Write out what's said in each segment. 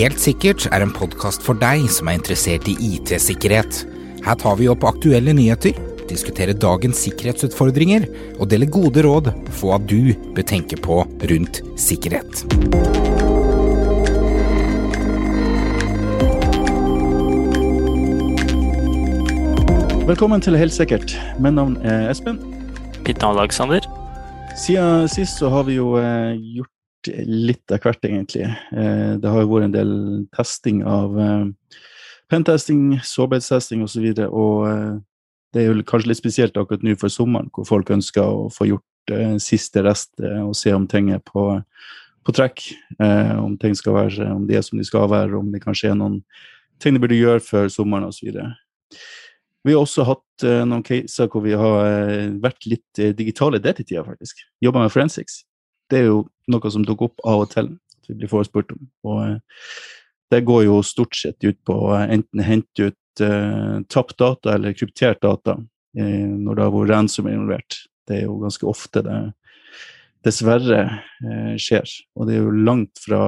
Helt sikkert er en podkast for deg som er interessert i IT-sikkerhet. Her tar vi opp aktuelle nyheter, diskuterer dagens sikkerhetsutfordringer og deler gode råd på hva du bør tenke på rundt sikkerhet. Velkommen til Helt sikkert. Mitt navn er Espen. Mitt navn er Alexander. Siden sist så har vi jo eh, gjort litt av hvert, egentlig. Eh, det har jo vært en del testing av eh, pentesting, sårbarhetstesting osv. Og, så og eh, det er jo kanskje litt spesielt akkurat nå for sommeren, hvor folk ønsker å få gjort siste rest og se om ting er på, på trekk. Om ting skal være om de er som de skal være, om det kanskje er noen ting de burde gjøre før sommeren osv. Vi har også hatt noen caser hvor vi har vært litt digitale tida faktisk. Jobba med forensics. Det er jo noe som dukker opp av og til, at vi blir forespurt om. Og det går jo stort sett ut på å enten hente ut uh, tapt data eller kryptert data når det har vært ransom involvert. Det er jo ganske ofte det dessverre skjer. Og det er jo langt fra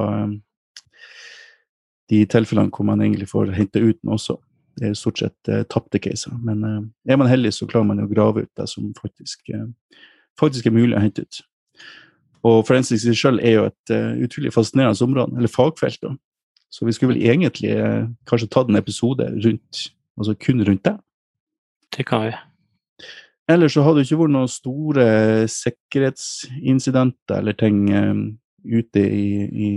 de tilfellene hvor man egentlig får hente ut den også det er stort sett eh, tapte caser. Men eh, er man heldig, så klarer man å grave ut det som faktisk, eh, faktisk er mulig å hente ut. Og forensics i seg selv er jo et uh, utrolig fascinerende område, eller fagfelt. da. Så vi skulle vel egentlig uh, kanskje tatt en episode rundt, altså kun rundt det. Det kan vi. Ellers så har det ikke vært noen store sikkerhetsincidenter eller ting um, ute i, i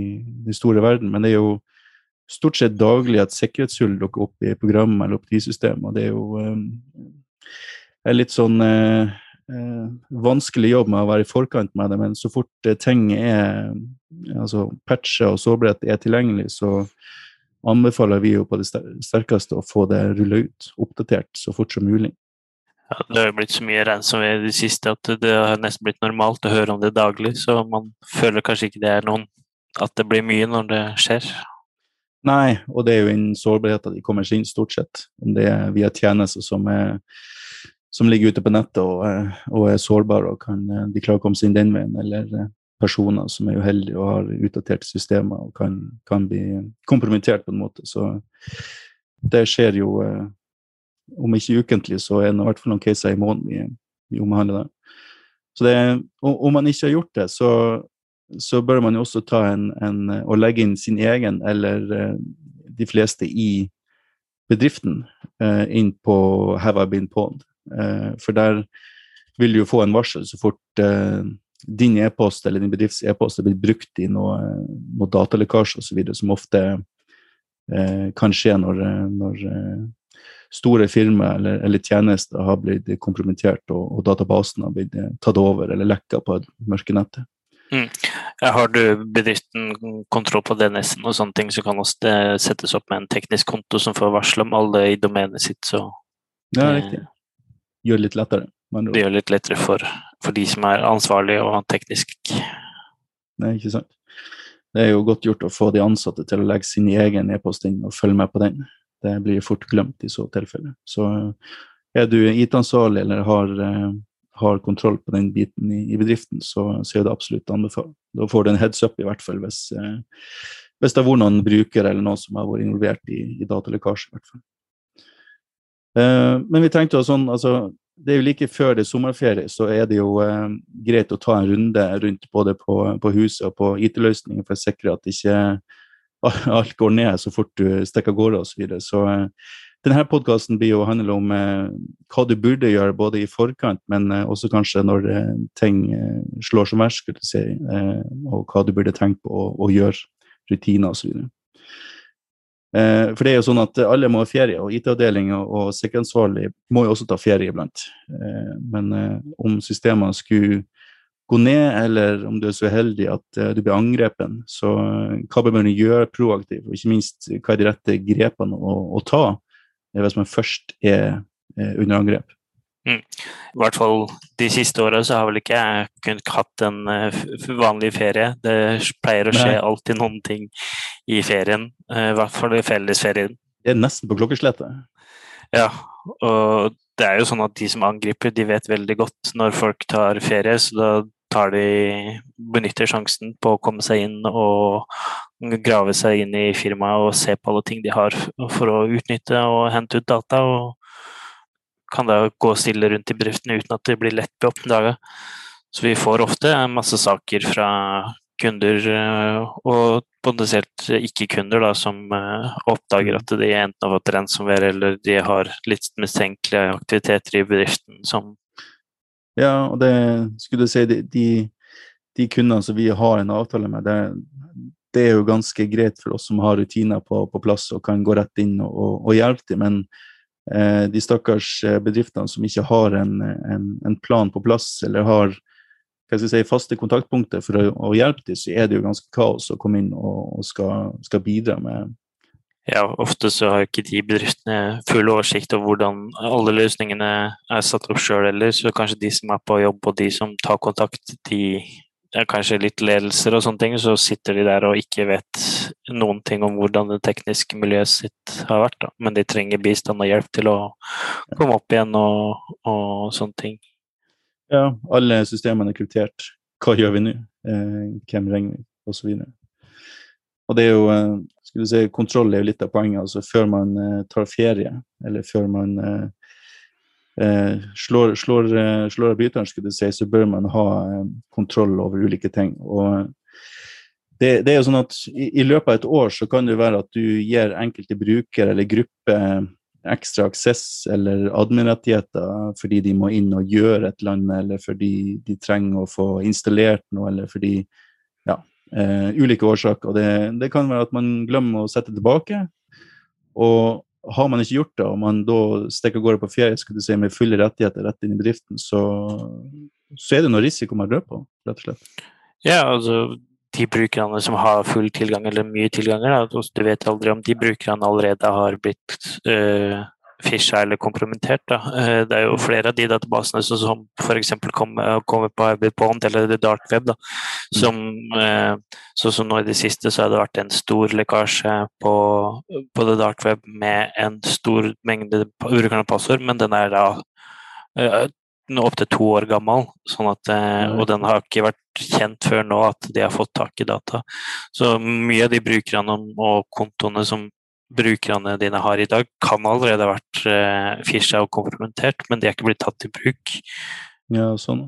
den store verden, men det er jo stort sett daglig at sikkerhetshull dukker opp i programmet eller operativsystemet. Og det er jo er litt sånn uh, vanskelig jobb med å være i forkant med det, men så fort uh, ting er altså patcher og sårbarhet er tilgjengelig, så anbefaler vi jo på det sterkeste å få det rulla ut, oppdatert, så fort som mulig. Ja, det har jo blitt så mye ransomware i det siste at det har nesten blitt normalt å høre om det daglig, så man føler kanskje ikke det er noen at det blir mye når det skjer. Nei, og det er jo innen sårbarheter de kommer seg inn, stort sett. Om det er via tjenester som, er, som ligger ute på nettet og, og, er sårbare, og kan de klarer å komme seg inn den veien, eller personer som er uheldige og har utdaterte systemer og kan, kan bli kompromittert på en måte. Så det skjer jo om ikke ukentlig, så er det i hvert fall noen caser i måneden vi, vi omhandler det. Så det, om man ikke har gjort det, så så bør man jo også ta en, en, og legge inn sin egen, eller de fleste i bedriften, inn på Have I been pwned? Uh, for der vil du jo få en varsel så fort din e-post eller din bedrifts e-post er blitt brukt i noe, noe datalekkasje osv., som ofte kan skje når, når store firmaer eller, eller, tjenester har blitt kompromittert og, og databasen har blitt tatt over eller lekka på mørkenettet. Mm. Har du bedriften kontroll på DNS-en og sånne ting, så kan det settes opp med en teknisk konto som får varsel om alle i domenet sitt, så Ja, riktig. Gjør det litt lettere. Det gjør det litt lettere for, for, de som er ansvarlige og teknisk. Nei, ikke sant. Det er jo godt gjort å få de ansatte til å legge sin egen e-post inn og følge med på den. Det blir fort glemt i så tilfelle. Så er du IT-ansvarlig eller har eh, har kontroll på den biten i, i bedriften, så, så, er det absolutt anbefalt. Da får du en heads up, i hvert fall, hvis, eh, hvis det har vært noen brukere eller noen som har vært involvert i, i datalekkasje. i hvert fall. Eh, men vi tenkte jo sånn, altså, det er jo like før det er sommerferie, så er det jo eh, greit å ta en runde rundt både på, på huset og på IT-løsninger for å sikre at ikke alt går ned så fort du stikker av gårde osv. Så, videre. så eh, denne podkasten blir jo handle om eh, hva du burde gjøre både i forkant, men eh, også kanskje når ting slår som verst, skulle du si, og hva du burde tenke på å, å gjøre, rutiner osv. Eh, for det er jo sånn at alle må ha ferie, og IT-avdeling og, sikkerhetsansvarlig må jo også ta ferie iblant. Eh, men om systemene skulle gå ned, eller om du er så heldig at du blir angrepet, så hva bør man gjøre proaktivt, og ikke minst hva er de rette grepene å, å ta hvis man først er under angrep. Mm. I hvert fall de siste åra så har vel ikke jeg kunnet hatt en uh, vanlig ferie. Det pleier å skje Nei. alltid noen ting i ferien, uh, i hvert fall i fellesferien. Det er nesten på klokkeslettet. Ja, og det er jo sånn at de som angriper, de vet veldig godt når folk tar ferie, så da tar de benytter sjansen på å komme seg inn og grave seg inn i firmaet og se på alle ting de har for å utnytte og hente ut data. og kan da gå stille rundt i bedriftene uten at det blir lett oppdaga. Så vi får ofte masse saker fra kunder eh, og potensielt ikke-kunder da, som eh, oppdager at de enten har fått ransomware eller de har litt mistenkelige aktiviteter i bedriften som Ja, og det skulle du si de, de, de kundene som vi har en avtale med, det, det er jo ganske greit for oss som har rutiner på, på plass og kan gå rett inn og, og, og hjelpe dem, men de stakkars eh, bedriftene som ikke har en, en, en, plan på plass, eller har si, faste kontaktpunkter for å, å hjelpe dem, så er det jo ganske kaos å komme inn og, og skal, skal, bidra med. Ja, ofte så har ikke de bedriftene full oversikt over hvordan alle løsningene er satt opp sjøl heller, så kanskje de som er på jobb og de som tar kontakt, de er kanskje litt ledelser og sånne ting, så sitter de der og ikke vet noen ting om hvordan det tekniske miljøet sitt har vært. Da. Men de trenger bistand og hjelp til å komme opp igjen og, og sånne ting. Ja, alle systemene er kryptert. Hva gjør vi nå? Eh, hvem ringer vi? Og så videre. Og det er jo eh, skulle si, Kontroll er jo litt av poenget. altså Før man eh, tar ferie, eller før man eh, eh, slår, slår, eh, slår av bryteren, skulle du si, så bør man ha kontroll over ulike ting. Og det, det, er jo sånn at i, i, løpet av et år så kan det være at du gir enkelte brukere eller grupper ekstra aksess eller admin-rettigheter fordi de må inn og gjøre et eller annet, eller fordi de trenger å få installert noe, eller fordi ja, eh, ulike årsaker. Det, det, kan være at man glemmer å sette tilbake. Og har man ikke gjort det, og man da stikker av gårde på ferie skulle du si, med fulle rettigheter rett inn i bedriften, så, så er det noe risiko man røper på, rett og slett. Ja, altså de brukerne som har full tilgang eller mye tilganger, da, altså, du vet aldri om de brukerne allerede har blitt uh, fisha eller kompromittert. Eh, det er jo flere av de databasene som f.eks. kommer, kommer på Bond eller The Dark Web. Da, som som, sånn som nå i det siste så har det vært en stor lekkasje på, på The Dark Web med en stor mengde brukerne passord, men den er da uh, opptil to år gammel, sånn at, og den har ikke vært kjent før nå at de har fått tak i data. Så mye av de brukerne og kontoene som brukerne dine har i dag, kan allerede ha vært eh, fisha og kompromittert, men de er ikke blitt tatt i bruk. Ja, sånn.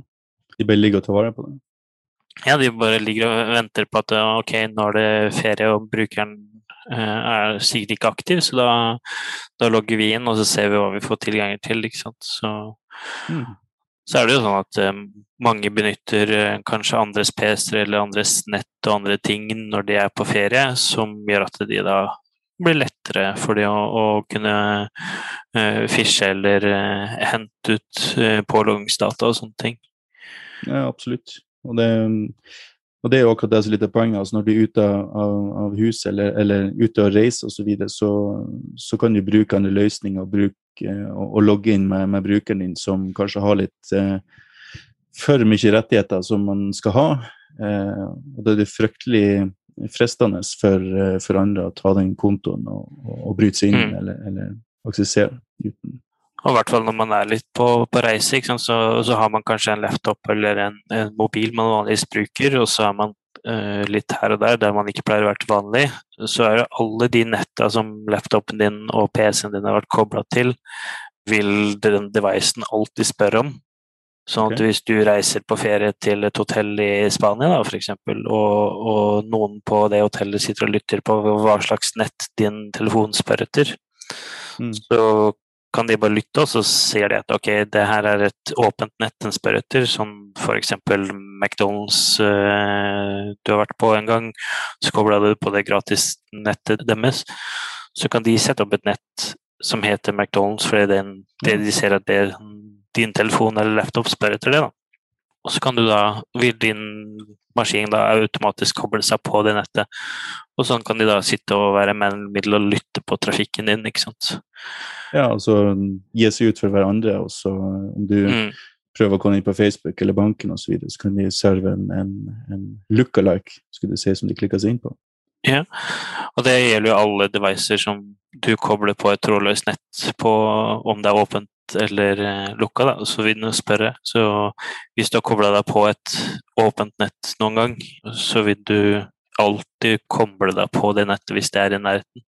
De bare ligger og tar vare på det? Ja, de bare ligger og venter på at ok, nå er det ferie, og brukeren eh, er sikkert ikke aktiv, så da, da, logger vi inn, og så ser vi hva vi får tilganger til. ikke sant? Så, mm. Så er det jo sånn at um, mange benytter uh, kanskje andres PC-er eller andres nett og andre ting når de er på ferie, som gjør at de da blir lettere for de å, å kunne uh, fishe eller uh, hente ut uh, påloggingsdata og sånne ting. Ja, absolutt. Og det, og det er jo akkurat det som er litt av poenget. Altså når du er ute av, av huset eller, eller, ute og reiser osv., så, videre, så så kan du bruke andre løsninger og, bruke, og, og logge inn med, med, brukeren din som kanskje har litt for mye rettigheter som man skal ha. og det er det fryktelig fristende for, eh, for, andre å ta den kontoen og, og, bryte seg inn mm. eller, eller aksessere uten og i hvert fall når man er litt på, på reise, så, så, har man kanskje en laptop eller en, en mobil man vanligvis bruker, og så er man litt her og der der man ikke pleier å være til vanlig. Så er det alle de netta som laptopen din og PC-en din har vært kobla til, vil den devicen alltid spørre om. Sånn at okay. hvis du reiser på ferie til et hotell i Spania da, for eksempel, og, og noen på det hotellet sitter og lytter på hva slags nett din telefon spør etter, mm. så kan de bare lytte, og så ser de at ok, det her er et åpent nett den spør etter, som f.eks. McDonald's uh, du har vært på en gang, så kobler du på det gratisnettet deres, så kan de sette opp et nett som heter McDonald's, fordi det, det de ser at det er din telefon eller laptop spør etter det. da. Og så kan du da, vil din maskin da automatisk koble seg på det nettet. Og sånn kan de da sitte og være mellommiddel og lytte på trafikken din, ikke sant. Ja, altså gi seg ut for hverandre, og så om du mm. Prøver å komme inn på Facebook eller banken osv., så, videre, så kan de serve en, en, en lookalike, skulle du se, som de klikker seg inn på. Ja, og det gjelder jo alle devices som du kobler på et trådløst nett på, om det er åpent eller eh, lukka, da, så vil den spørre. Så hvis du har kobla deg på et åpent nett noen gang, så vil du alltid koble deg på det nettet hvis det er i nærheten.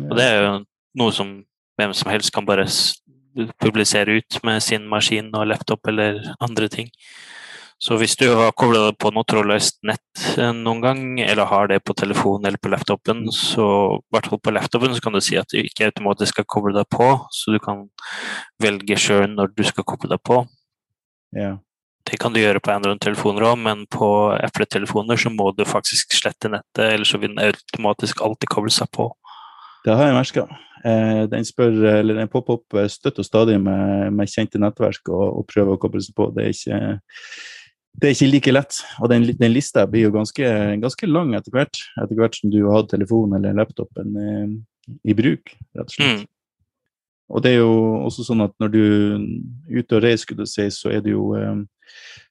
Og det er jo noe som hvem som helst kan bare publisere ut med sin maskin og laptop eller andre ting. Så hvis du har kobla deg på noe trådløst nett eh, noen gang, eller har det på telefonen eller på laptopen, så i hvert fall på laptopen så kan du si at du ikke automatisk skal koble deg på, så du kan velge sjøl når du skal koble deg på. Ja. Det kan du gjøre på Android-telefoner òg, men på Apple-telefoner så må du faktisk slette nettet, eller så vil den automatisk alltid koble seg på. Det har jeg merka. Eh, den spør, eller den popper opp støtt og stadig med, med kjente nettverk og, og, prøver å koble seg på. Det er ikke, det er ikke like lett. Og den, den lista blir jo ganske, ganske, lang etter hvert, etter hvert som du har hatt telefonen eller laptopen i, i bruk, rett og slett. Mm. Og det er jo også sånn at når du er ute og reiser, skulle du si, så er det jo eh,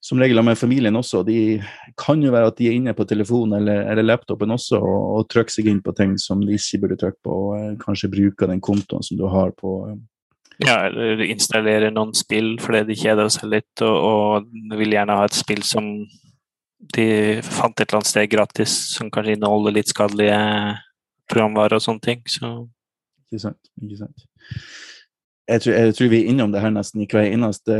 som regel med familien også. De kan jo være at de er inne på telefonen eller, eller laptopen også og, og, trykker seg inn på ting som de ikke burde trykke på, og eh, kanskje bruker den kontoen som du har på eh. Ja, eller installere noen spill fordi de kjeder seg litt og, og vil gjerne ha et spill som de fant et eller annet sted gratis, som kanskje inneholder litt skadelige programvarer og sånne ting. Så. Ikke sant. Ikke sant jeg tror, jeg tror, vi er innom det her nesten i hver eneste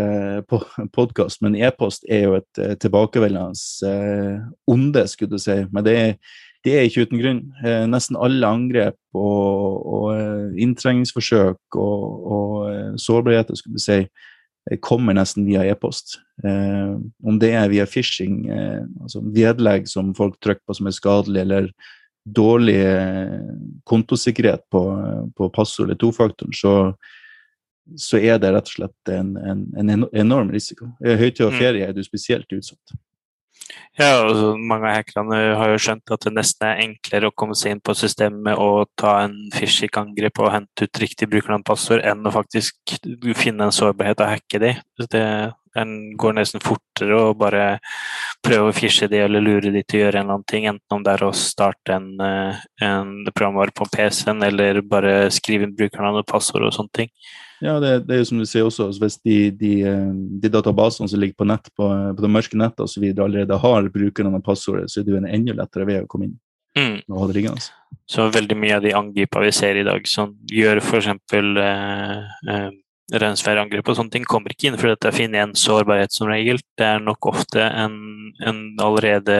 podkast, men e-post er jo et uh, tilbakevendende uh, onde, skulle du si. Men det er, det er ikke uten grunn. Nesten alle angrep og, og inntrengningsforsøk og, og sårbarheter, skulle du si, kommer nesten via e-post. om det er via phishing, altså vedlegg som folk trykker på som er skadelig, eller dårlig kontosikkerhet på, på passord eller tofaktoren, så så er det rett og slett en, en, en enorm risiko. I høytid og mm. ferie er du spesielt utsatt. Ja, altså, mange av hackerne har jo skjønt at det nesten er enklere å komme seg inn på systemet og ta en phishing-angrep og hente ut riktig brukernavn-passord, enn å faktisk finne en sårbarhet og hacke de. Det en går nesten fortere å bare prøve å fishe de eller lure de til å gjøre en eller annen ting, enten om det er å starte en, eh, en programvare på PC-en eller bare skrive inn brukernavn og passord og sånne ting. Ja, det, det, er jo som du sier også, altså hvis de, de, eh, de, databasene som ligger på nett, på, på det mørke nettet osv. allerede har brukerne og passordet, så er det jo en enda lettere vei å komme inn. Mm. Og ha det liggende. Så veldig mye av de angripene vi ser i dag, som gjør f.eks. Eh, eh, ransomware-angrep og sånne ting, kommer ikke inn fordi det finner en sårbarhet som regel. Det er nok ofte en, en allerede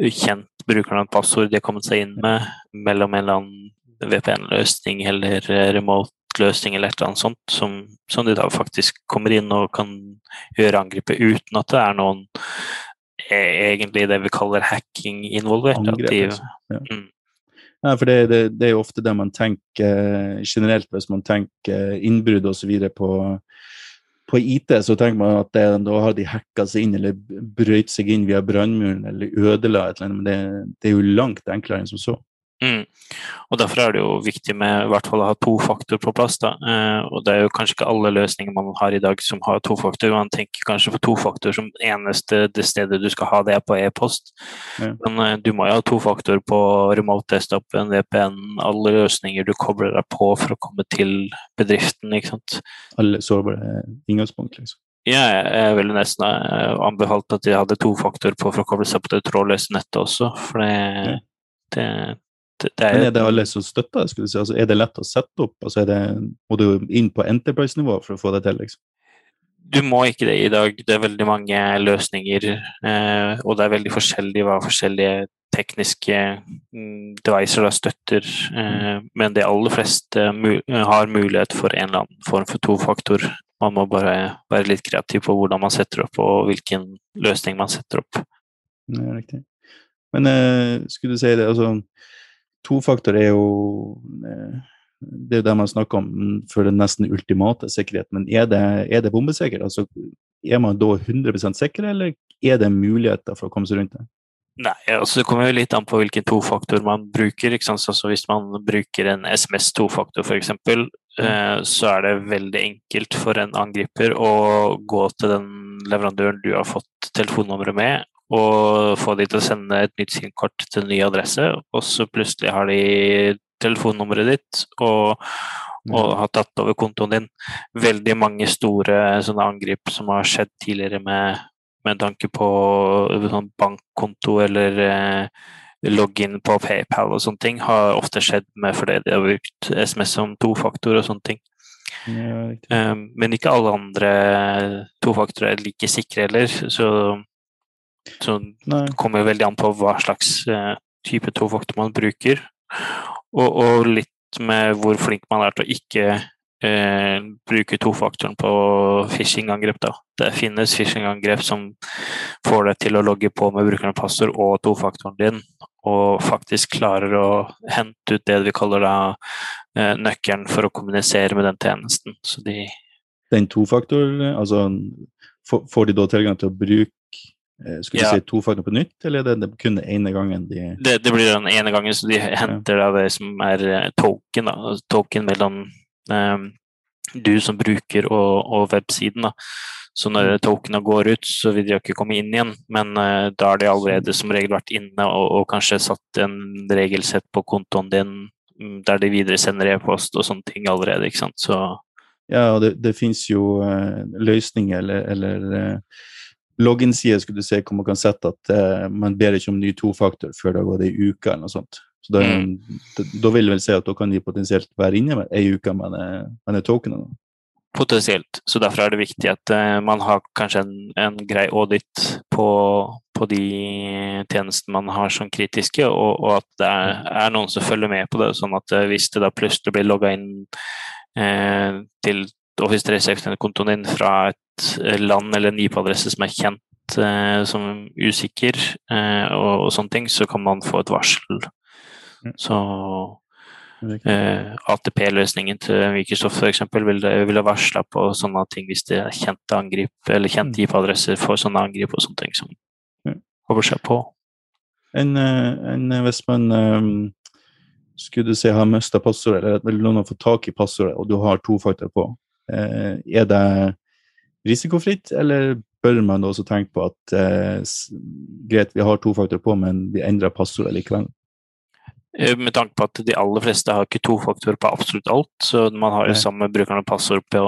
kjent brukernavn passord de har kommet seg inn med mellom en eller annen VPN-løsning eller remote løsning eller et eller annet sånt, som, som, de da faktisk kommer inn og kan gjøre angrepet uten at det er noen e, egentlig det vi kaller hacking involvert. Angrep, altså. ja. mm. ja. for det, det, det, er jo ofte det man tenker generelt hvis man tenker innbrudd osv. på på IT så tenker man at det, da har de hacka seg inn eller brøyt seg inn via brannmuren eller ødela et eller annet, men det, det, er jo langt enklere enn som så. Mm. Og Derfor er det jo viktig med i hvert fall å ha to faktor på plass. da. Eh, og Det er jo kanskje ikke alle løsninger man har i dag som har to faktor. Man tenker kanskje på to faktor som eneste det stedet du skal ha det er på e-post. Ja. Men eh, du må jo ha to faktor på remote desktop, en VPN, alle løsninger du kobler deg på for å komme til bedriften. ikke sant? Alle sårbare inngangspunkt, liksom. Ja, jeg ville nesten eh, anbefalt at de hadde to faktor på for å koble seg på det trådløse nettet også. For det, ja. det det er, Men er det alle som støtter? Si? Altså, er det lett å sette opp? Altså, det, må du inn på Enterprise-nivå for å få det til? Liksom? Du må ikke det i dag. Det er veldig mange løsninger, eh, og det er veldig forskjellig hva forskjellige tekniske mm, devices da støtter. Eh, men de aller fleste mu har mulighet for en eller annen form for tofaktor. Man må bare være litt kreativ på hvordan man setter opp, og hvilken løsning man setter opp. Ja, riktig. Men eh, skulle du si det, altså Tofaktor er jo eh, det er jo det man snakker om for den nesten ultimate sikkerhet. Men er det, er det bombesikkert? Altså, er man da 100% sikker, eller er det muligheter for å komme seg rundt det? Nei, altså Det kommer jo litt an på hvilken tofaktor man bruker. Altså Hvis man bruker en SMS-tofaktor f.eks., mm. eh, så er det veldig enkelt for en angriper å gå til den leverandøren du har fått telefonnummeret med, og få de til å sende et nytt SIM-kort til ny adresse, og så plutselig har de telefonnummeret ditt og, og har tatt over kontoen din. Veldig mange store sånne angrep som har skjedd tidligere med, med tanke på sånn bankkonto eller eh, login på PayPal og sånne ting, har ofte skjedd med fordi de har brukt SMS som tofaktor og sånne ting. Ja, um, men ikke alle andre tofaktorer er like sikre heller, så, så det kommer jo veldig an på hva slags uh, type tofaktor man bruker. Og, og, litt med hvor flink man er til å ikke eh, bruke tofaktoren på phishing-angrep. Det finnes phishing-angrep som får deg til å logge på med brukeren passord og tofaktoren din, og faktisk klarer å hente ut det vi kaller da, eh, nøkkelen for å kommunisere med den tjenesten. Så de den tofaktor, altså får de da tilgang til å bruke Eh, skulle ja. si to fagene på nytt, eller er det kun den ene gangen de det, det, blir den ene gangen, så de henter ja. det som er eh, token. Da. Altså token mellom um, du som bruker og, og websiden. Da. Så når mm. tokena går ut, så vil de ikke komme inn igjen, men uh, da har de allerede som regel vært inne og, og kanskje satt en regelsett på kontoen din mm, der de videre sender e-post og sånne ting allerede. ikke sant? Så ja, og det, det fins jo uh, løsninger eller, eller uh, login-side skulle du se hvor man kan sette at eh, man ber ikke om ny tofaktor før det har gått ei uke eller noe sånt. Så da, mm. da, da vil vel si at da kan de potensielt være inne med ei uke med den tokenen. Potensielt. Så derfor er det viktig at eh, man har kanskje en, en grei audit på, på, de tjenestene man har som kritiske, og, og at det er, er, noen som følger med på det. Sånn at uh, hvis det da plutselig blir logga inn til Office 365-kontoen din fra et Eh, land eller en IP-adresse som er kjent eh, som usikker, eh, og, og, sånne ting, så kan man få et varsel. Mm. Så eh, ATP-løsningen til Microsoft f.eks. vil, vil varsla på sånne ting hvis det er kjente angrip, eller kjente mm. IP-adresser for sånne angrip og sånne ting som håper seg på. En, en, hvis man um, skulle du si har mista passordet, eller noen har fått tak i passordet, og du har to faktorer på, eh, er det risikofritt, eller bør man også tenke på at eh, greit, vi har to faktorer på, men vi endrer passordet likevel? Eh, med tanke på at de aller fleste har ikke to faktorer på absolutt alt, så man har jo samme brukerne passord på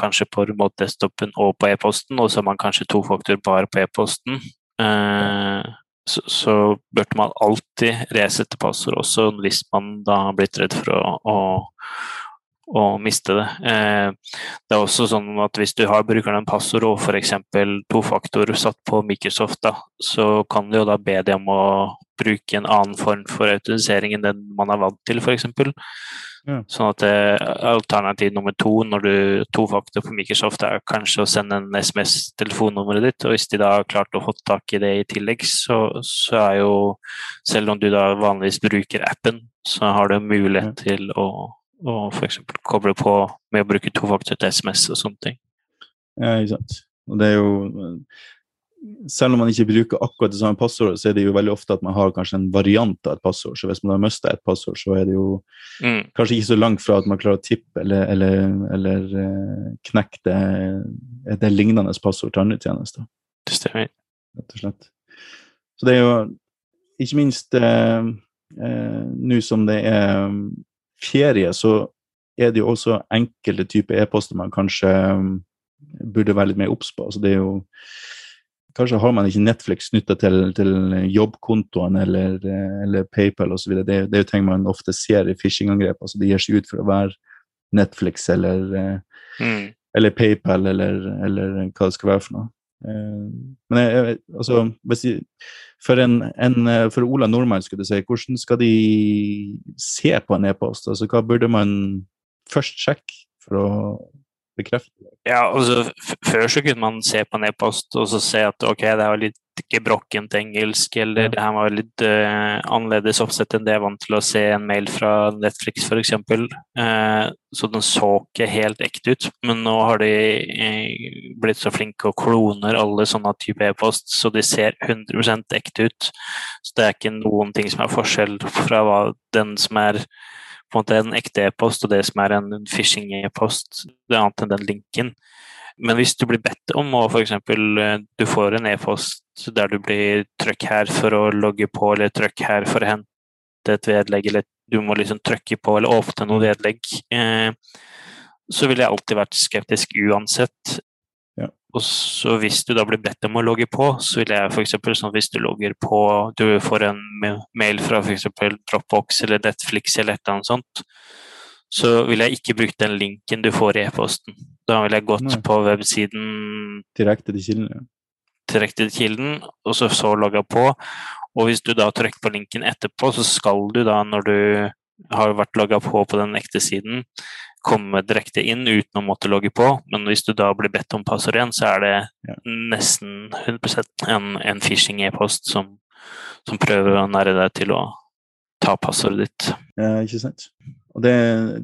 kanskje på remote-desktopen og på e-posten, og så har man kanskje to faktorer bare på e-posten. Eh, så, så burde man alltid resette passord også hvis man da har blitt redd for å, å å miste det. Eh, det er også sånn at hvis du har brukeren en passord og f.eks. tofaktor satt på Microsoft, da, så kan du jo da be dem om å bruke en annen form for autentisering enn den man er vant til, f.eks. Ja. Sånn at eh, alternativ nummer to når du tofaktor på Microsoft er kanskje å sende en SMS-telefonnummeret ditt, og hvis de da har klart å få tak i det i tillegg, så, så, er jo Selv om du da vanligvis bruker appen, så har du mulighet ja. til å og f.eks. koble på med å bruke tofaktor til SMS og sånne ting. Ja, ikke sant. Og det er jo Selv om man ikke bruker akkurat det samme passordet, så er det jo veldig ofte at man har kanskje en variant av et passord. Så hvis man har mista et passord, så er det jo mm. kanskje ikke så langt fra at man klarer å tippe eller, eller, eller uh, knekke det, det lignende passord til andre tjenester. Det stemmer. Rett og slett. Så det er jo ikke minst eh, eh, nå som det er ferie så er det jo også enkelte typer e-poster man kanskje um, burde være litt mer obs på. Altså det er jo Kanskje har man ikke Netflix knytta til, til jobbkontoen eller, eller PayPal osv. Det, det er jo ting man ofte ser i phishing-angrep. Altså det gir seg ut for å være Netflix eller, mm. eller PayPal eller, eller, hva det skal være for noe. Eh, men jeg, altså, jeg, for, en, en, for, Ola Nordmann, skulle du si, hvordan skal de se på en e-post? Altså, hva burde man først sjekke for å bekrefte det? Ja, altså, Før så kunne man se på en e-post og så se at ok, det var litt gebrokkent engelsk, eller det her var litt uh, annerledes oppsett enn det jeg er vant til å se en mail fra Netflix f.eks. Uh, så den så ikke helt ekte ut. Men nå har de uh, blitt så flinke og kloner alle sånne type e-post, så de ser 100% ekte ut. Så det er ikke noen ting som er forskjell fra hva den som er på en måte en ekte e-post og det som er en phishing-e-post. Det er annet enn den linken. Men hvis du blir bedt om å f.eks. Eh, du får en e-post der du blir trykk her for å logge på, eller trykk her for å hente et vedlegg, eller du må liksom trykke på eller åpne noe vedlegg, eh, så ville jeg alltid vært skeptisk uansett. Ja. Og så hvis du da blir bedt om å logge på, så vil jeg f.eks. sånn hvis du logger på Du får en mail fra f.eks. Dropbox eller Netflix eller et eller annet sånt, så vil jeg ikke bruke den linken du får i e-posten. Da vil jeg gått Nei. på websiden Direkte til kilden? Ja. Direkte til kilden, og så, så logga på. Og hvis du da trykker på linken etterpå, så skal du da, når du har vært logga på på den ekte siden, komme direkte inn uten å måtte logge på. Men hvis du da blir bedt om passord igjen, så er det ja. nesten 100 en, en phishing-e-post som, som, prøver å nære deg til å ta passordet ditt. Ja, ikke sant. Og det,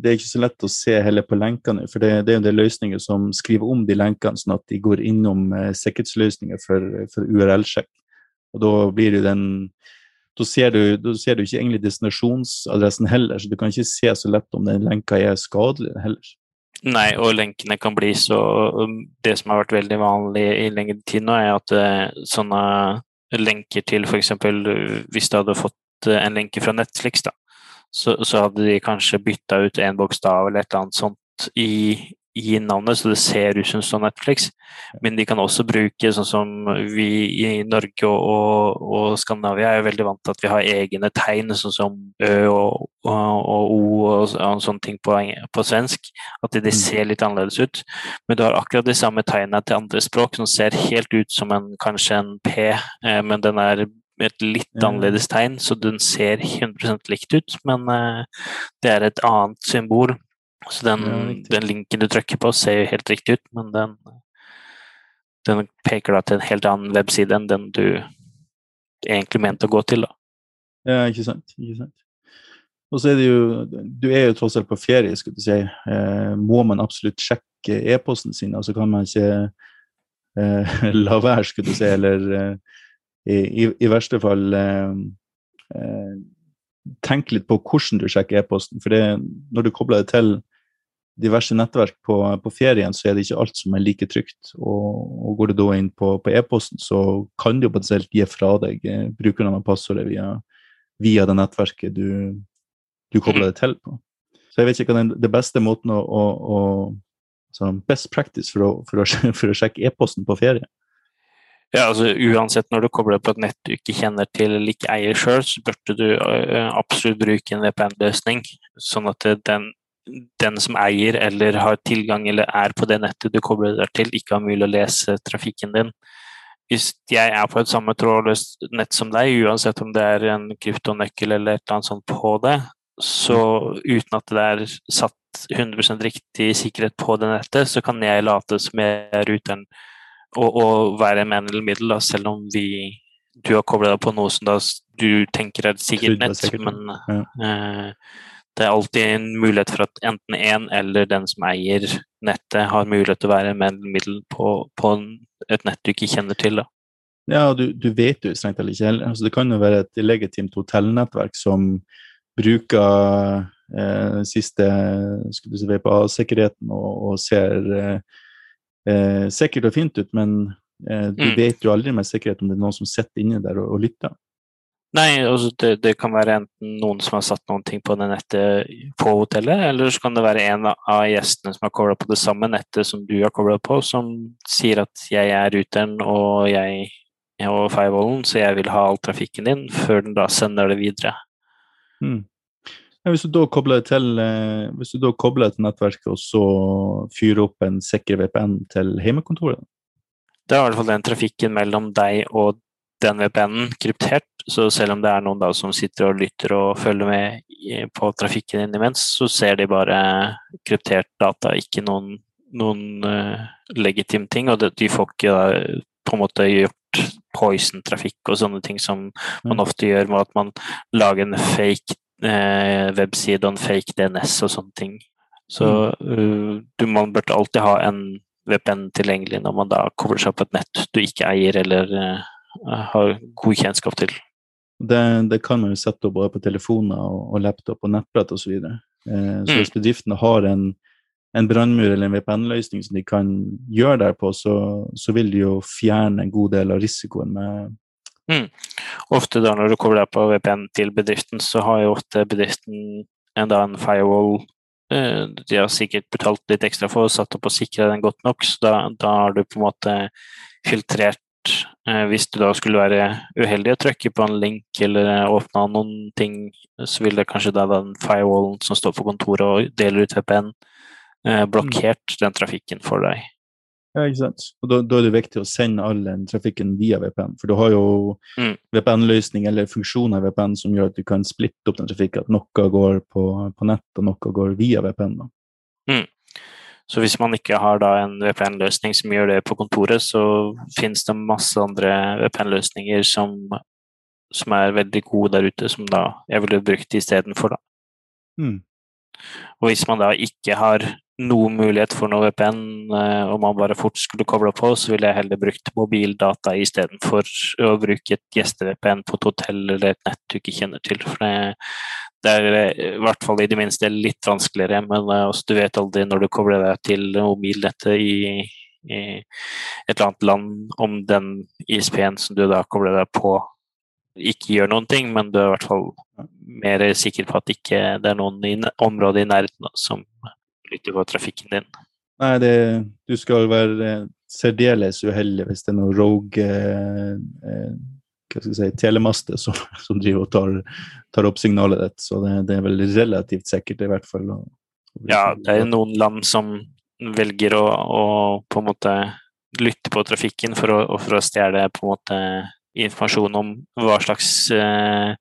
det, er ikke så lett å se heller på lenkene, for det, det er jo det løsninger som skriver om de lenkene, sånn at de går innom eh, sikkerhetsløsninger for, for URL-sjekk. Og da blir det den da ser, du, da ser du ikke egentlig destinasjonsadressen heller, så du kan ikke se så lett om den lenka er skadelig heller. Nei, og lenkene kan bli så Det som har vært veldig vanlig i lengre tid nå, er at uh, sånne lenker til f.eks. hvis du hadde fått uh, en lenke fra Netflix, da, så, så hadde de kanskje bytta ut en bokstav eller et eller annet sånt i, i navnet, så det ser ut som sånn Netflix. Men de kan også bruke sånn som vi i Norge og, og, og Skandinavia er jo veldig vant til at vi har egne tegn, sånn som Ø og, og O og, og sånne ting på, på svensk. At de, de, mm. ser litt annerledes ut. Men du har akkurat de samme tegnene til andre språk som ser helt ut som en, kanskje en P, eh, men den er et litt annerledes tegn, så den ser 100 likt ut, men eh, det er et annet symbol. Så den, den, linken du trykker på, ser jo helt riktig ut, men den, den peker da til en helt annen webside enn den du egentlig mente å gå til. da. Ja, ikke sant. Ikke sant. Og så er det jo Du er jo tross alt på ferie, skal du si. Eh, må man absolutt sjekke e-posten sin? Altså kan man ikke eh, la være, skulle du si, eller eh, i, i, verste fall eh, eh, tenke litt på hvordan du sjekker e-posten. For det, når du kobler det til diverse nettverk på, på, ferien, så er det ikke alt som er like trygt. Og, og går du da inn på, på e-posten, så kan du potensielt gi fra deg eh, brukernavn og passordet via, via, det nettverket du, du kobler det til på. Så jeg vet ikke hva den det beste måten å, å, å sånn Best practice for å, for å, for å sjekke e-posten på ferie. Ja, altså Uansett når du kobler på et nett du ikke kjenner til eller ikke eier sjøl, så burde du uh, absolutt bruke en VPN-løsning, sånn at den den som eier eller har tilgang eller er på det nettet du kobler deg til, ikke har mulig å lese trafikken din. Hvis jeg er på et samme trådløst nett som deg, uansett om det er en kryptonøkkel eller et eller annet sånt på det, så uten at det er satt 100% riktig sikkerhet på det nettet, så kan jeg late som jeg er ruteren og, og være med eller middel, da, selv om vi du har kobla deg på noe som da du tenker er sikkert nett, men ja. eh, det er alltid en mulighet for at enten en eller den som eier nettet, har mulighet til å være medmiddel på, på et nett du ikke kjenner til. Da. Ja, du, du vet jo strengt tatt ikke heller. Altså, det kan jo være et legitimt hotellnettverk som bruker eh, siste si, VPA-sikkerheten og, og, ser eh, eh, sikkert og fint ut, men eh, du mm. vet jo aldri med sikkerhet om det er noen som sitter inne der og, og lytter. Nei, altså det, det, kan være enten noen som har satt noen ting på det nettet på hotellet, eller så kan det være en av gjestene som har kobla på det samme nettet som du har kobla på, som sier at jeg er ruteren og jeg og firewallen, så jeg vil ha all trafikken din, før den da sender det videre. Hmm. Ja, hvis du da kobler til eh, hvis du da kobler til nettverket og så fyrer opp en sikker VPN til hjemmekontoret? Det er i hvert fall den trafikken mellom deg og den VPN-en kryptert, så selv om det er noen da som sitter og lytter og følger med på trafikken din imens, så ser de bare kryptert data, ikke noen, noen uh, legitim ting. Og det, de får ikke da, på en måte gjort poison-trafikk og sånne ting som man mm. ofte gjør med at man lager en fake uh, webside en fake DNS og sånne ting. Så uh, du, man burde alltid ha en VPN tilgjengelig når man da kobler seg på et nett du ikke eier eller har god kjennskap til. Det, det, kan man jo sette opp både på telefoner og, og laptop og nettbrett osv. Så, eh, så mm. hvis bedriftene har en, en brannmur eller en VPN-løsning som de kan gjøre der på, så, så, vil de jo fjerne en god del av risikoen med mm. Ofte da når du kobler på VPN til bedriften, så har jo ofte bedriften enda en firewall eh, de har sikkert betalt litt ekstra for og satt opp og sikra den godt nok, så da, da har du på en måte filtrert eh, Hvis du da skulle være uheldig og trykke på en link eller åpne noen ting, så vil det kanskje da den firewallen som står på kontoret og deler ut VPN, blokkert den trafikken for deg. Ja, ikke sant. Og da, da, er det viktig å sende all den trafikken via VPN. For du har jo mm. VPN-løsning eller funksjoner i VPN som gjør at du kan splitte opp den trafikken. At noe går på, på nett, og noe går via VPN. Mm. Så hvis man ikke har da en VPN-løsning som gjør det på kontoret, så finnes det masse andre VPN-løsninger som, som, er veldig gode der ute, som da jeg ville brukt istedenfor, da. Mm. Og hvis man da ikke har noen mulighet for noe VPN, eh, og man bare fort skulle koble på, så ville jeg heller brukt mobildata istedenfor å bruke et gjeste-VPN på et hotell eller et nett du ikke kjenner til. For det, det er eh, i hvert fall i det minste litt vanskeligere, men også, altså, du vet aldri når du kobler deg til mobilnettet i, i et eller annet land, om den ISP-en som du da kobler deg på, ikke gjør noen ting, men du er i hvert fall mer sikker på at ikke det er noen i området i nærheten som lytter på trafikken din. Nei, det, du skal være særdeles uheldig hvis det er noen rogue eh, eh, hva skal jeg si, telemaster som, som driver og tar, tar, opp signalet ditt. Så det, det, er vel relativt sikkert, i hvert fall. Å, å ja, det er noen land som velger å, å, på en måte lytte på trafikken for å, for å stjele på en måte informasjon om hva slags eh,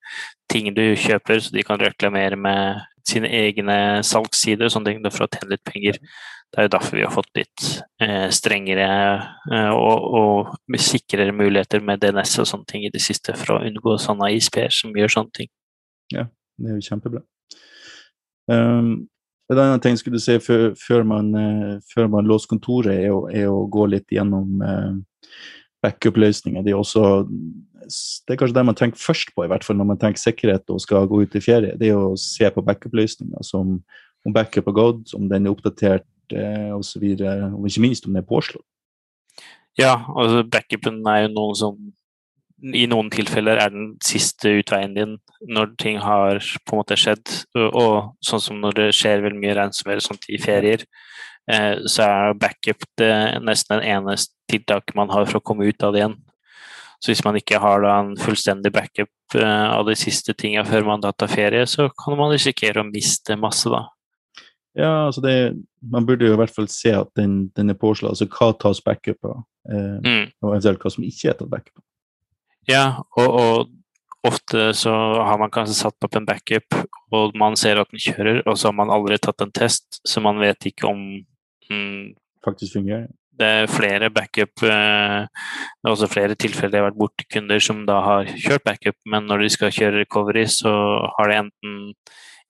ting du kjøper, så de kan reklamere med sine egne salgssider og sånne ting for å tjene litt penger. Det er jo derfor vi har fått litt eh, strengere eh, og, og, sikrere muligheter med DNS og sånne ting i det siste for å unngå sånne ISP-er som gjør sånne ting. Ja, det er jo kjempebra. Um, en annen ting skulle du si før, før, man, uh, man låser kontoret, er å, er å, gå litt gjennom uh, backup-løsninger. Det, det, er kanskje det man tenker først på, i hvert fall når man tenker sikkerhet og skal gå ut i ferie. Det er å se på backup-løsninger som om backup er gått, om den er oppdatert eh, osv. Og ikke minst om den er påslått. Ja, altså backupen er jo noe som i noen tilfeller er den siste utveien din når ting har på en måte skjedd. Og sånn som når det skjer veldig mye ransomware sånt i ferier, eh, så er backup det nesten den eneste tiltaket man har for å komme ut av det igjen. Så hvis man ikke har da, en fullstendig backup eh, av de siste tinga før man tar ferie, så kan man risikere å miste masse, da. Ja, altså det, man burde jo i hvert fall se at den, den er påslått. Altså hva tas backup av, eh, mm. og eventuelt hva som ikke er tatt backup av. Ja, og, og ofte så har man kanskje satt opp en backup, og man ser at den kjører, og så har man aldri tatt en test, så man vet ikke om mm, Faktisk fungerer det er flere backup eh, Det er også flere tilfeller jeg har vært borti kunder som da har kjørt backup, men når de skal kjøre recovery, så har de enten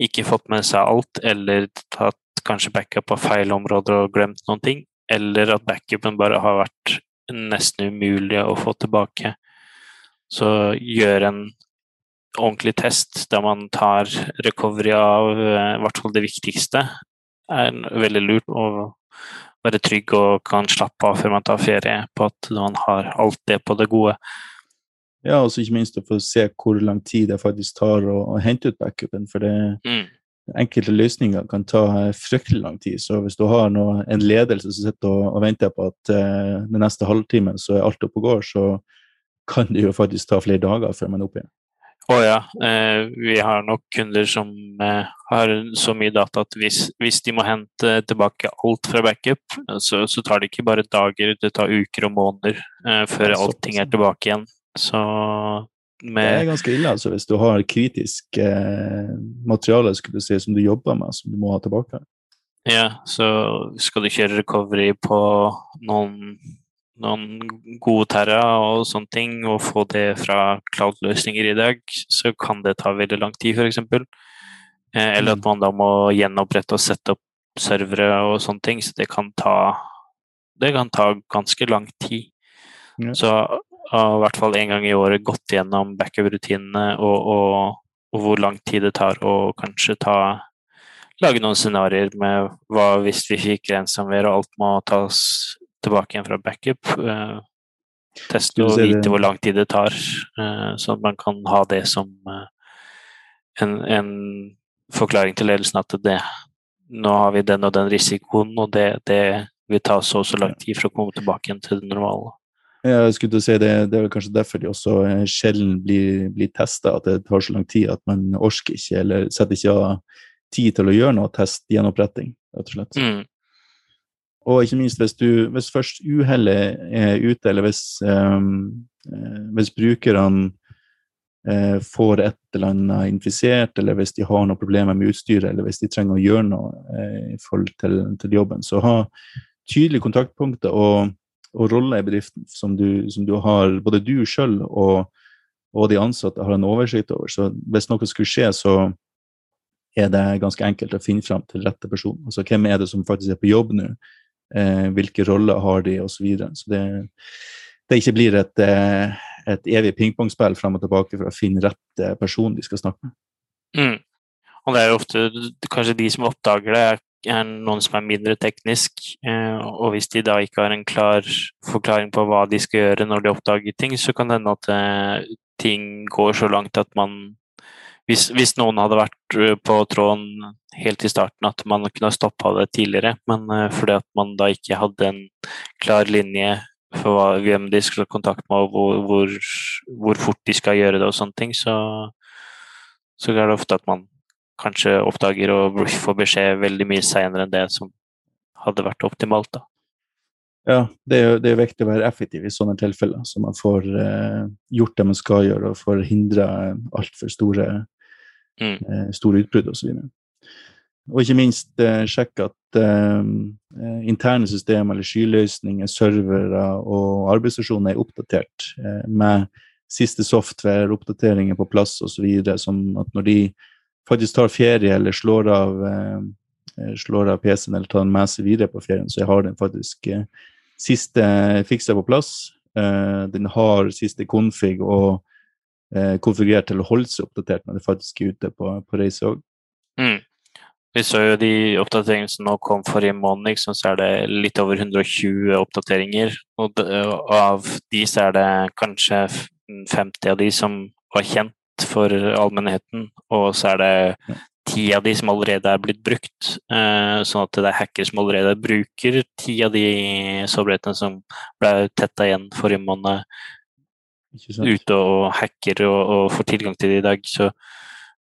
ikke fått med seg alt, eller tatt kanskje backup på feil områder og glemt noen ting, eller at backupen bare har vært nesten umulig å få tilbake. Så gjør en ordentlig test der man tar recovery av eh, i hvert fall det viktigste, er veldig lurt. Og være trygg og kan slappe av før man tar ferie, på at man har alt det på det gode. Ja, og ikke minst å få se hvor lang tid det faktisk tar å, å hente ut backupen. For det, mm. enkelte løsninger kan ta fryktelig lang tid. Så hvis du har noe, en ledelse som sitter og, og venter på at eh, den neste halvtimen så er alt oppe og går, så kan det jo faktisk ta flere dager før man er oppe igjen. Å oh, ja. Eh, vi har nok kunder som eh, har så mye data at hvis, hvis, de må hente tilbake alt fra backup, så, så, tar det ikke bare dager, det tar uker og måneder eh, før allting er tilbake igjen. Så med Det er ganske ille, altså, hvis du har kritisk eh, materiale skulle du si, som du jobber med, som du må ha tilbake. Ja, så skal du kjøre recovery på noen noen gode terra og sånne ting, og få det fra cloud-løsninger i dag, så kan det ta veldig lang tid, f.eks. Eh, eller at mm. man da må gjenopprette og sette opp servere og sånne ting. Så det kan ta, det kan ta ganske lang tid. Ja. Så i hvert fall en gang i året gått gjennom backup-rutinene og, og, og, hvor lang tid det tar å kanskje ta Lage noen scenarioer med hva hvis vi fikk ransomware og alt må tas tilbake igjen fra backup. Uh, teste og vite hvor lang tid det tar, uh, så at man kan ha det som uh, en, en, forklaring til ledelsen at det, nå har vi den og den risikoen, og det, det vil ta så og så lang tid for å komme tilbake igjen til det normale. Jeg skulle til å si det, det er kanskje derfor de også eh, sjelden blir, blir testa, at det tar så lang tid at man orker ikke, eller setter ikke av tid til å gjøre noe test gjenoppretting, rett og slett. Mm. Og ikke minst hvis, du, hvis først uhellet er ute, eller hvis, um, hvis brukerne uh, får et eller annet infisert, eller hvis de har noen problemer med utstyret, eller hvis de trenger å gjøre noe uh, i forhold til, til jobben, så ha tydelige kontaktpunkter og og roller i bedriften som du, som du har både du sjøl og, og, de ansatte har en oversikt over. Så hvis noe skulle skje, så er det ganske enkelt å finne fram til rette person. Altså hvem er det som faktisk er på jobb nå? Eh, hvilke roller har de, osv. Så, videre. så det, det ikke blir et, eh, et evig pingpongspill fram og tilbake for å finne rett person de skal snakke med. Mm. Og det er jo ofte kanskje de som oppdager det, er noen som er mindre teknisk, eh, og hvis de da ikke har en klar forklaring på hva de skal gjøre når de oppdager ting, så kan det hende at eh, ting går så langt at man hvis, hvis, noen hadde vært eh, på tråden helt i starten, at man kunne ha stoppa det tidligere, men fordi at man da ikke hadde en klar linje for hvem de skulle ha kontakt med, og hvor, hvor, hvor, fort de skal gjøre det og sånne ting, så, så er det ofte at man kanskje oppdager og får beskjed veldig mye seinere enn det som hadde vært optimalt. da. Ja, det er, det er viktig å være effektiv i sånne tilfeller, så man får eh, gjort det man skal gjøre, og får hindra altfor store, mm. eh, store utbrudd osv. Og, og ikke minst eh, sjekke at eh, interne systemer eller skyløsninger, servere og arbeidsstasjoner er oppdatert med siste software, oppdateringer på plass osv., sånn at når de faktisk tar ferie eller slår av, slår av PC-en eller tar den med seg videre på ferien, så jeg har den faktisk siste fiksa på plass. Den har siste config og konfigurert til å holde seg oppdatert når det faktisk er ute på, på reise òg. Mm. Vi så jo de oppdateringene som nå kom forrige måned, så er det litt over 120 oppdateringer. Og av de så er det kanskje 50 av de som var kjent for allmennheten, og så er det ti av de som allerede er blitt brukt. Eh, sånn at det er hacker som allerede bruker ti av de sårbarhetene som ble tetta igjen forrige måned, ute og hacker og, og, får tilgang til det i dag. Så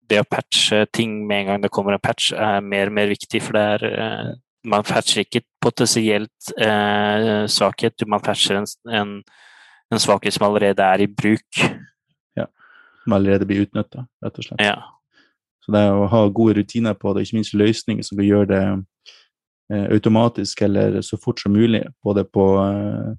det å patche ting med en gang det kommer en patch, er mer og mer viktig. For det er eh, Man patcher ikke potensielt eh, svakhet, man patcher en, en, en svakhet som allerede er i bruk som allerede blir utnytta, rett og slett. Ja. Så det er å ha gode rutiner på det, ikke minst løsninger som kan gjøre det eh, automatisk eller så fort som mulig, både på, eh,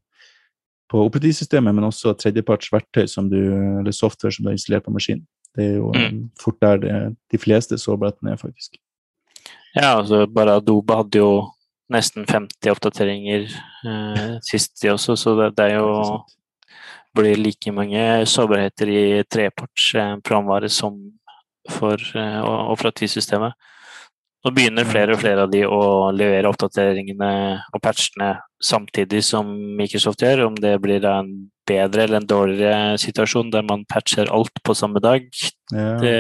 på operativsystemet, men også tredjeparts verktøy som du, eller software som du har installert på maskinen. Det er jo mm. Eh, fort der det, de fleste sårbarhetene er, faktisk. Ja, altså bare Adobe hadde jo nesten 50 oppdateringer eh, sist, de også, så det, det er jo blir like mange sårbarheter i treparts eh, programvare som for eh, operativsystemet. Nå begynner flere og flere av de å levere oppdateringene og patchene samtidig som Microsoft gjør. Om det blir en bedre eller en dårligere situasjon der man patcher alt på samme dag, ja. det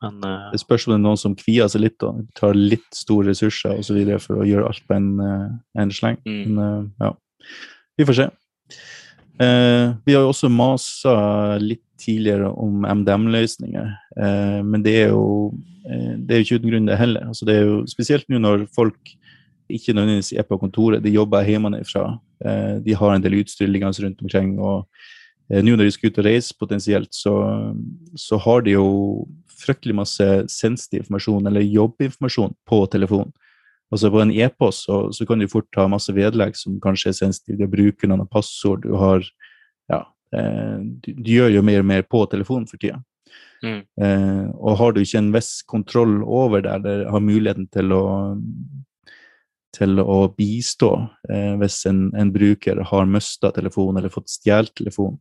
men, uh, Det spørs om det er noen som kvier seg litt og tar litt store ressurser og så videre for å gjøre alt på en, en sleng. Mm. Men uh, ja, vi får se. Uh, vi har jo også masa litt tidligere om MDM-løsninger, eh, men det er, jo, eh, det er jo ikke uten grunn, det heller. Altså, det er jo Spesielt nå når folk ikke nødvendigvis er på kontoret, de jobber hjemmefra. Eh, de har en del utstyr liggende rundt omkring. og eh, Nå når de skal ut og reise potensielt, så, så har de jo fryktelig masse sensitiv informasjon, eller jobbinformasjon, på telefonen. Altså På en e-post så, så, kan du fort ha masse vedlegg som kanskje er sensitive. Du bruker noen passord, du har Ja, du, du, gjør jo mer og mer på telefonen for tida. Mm. Eh, og har du ikke en viss kontroll over det, eller har muligheten til å til å bistå eh, hvis en, en, bruker har mista telefonen eller fått stjålet telefonen,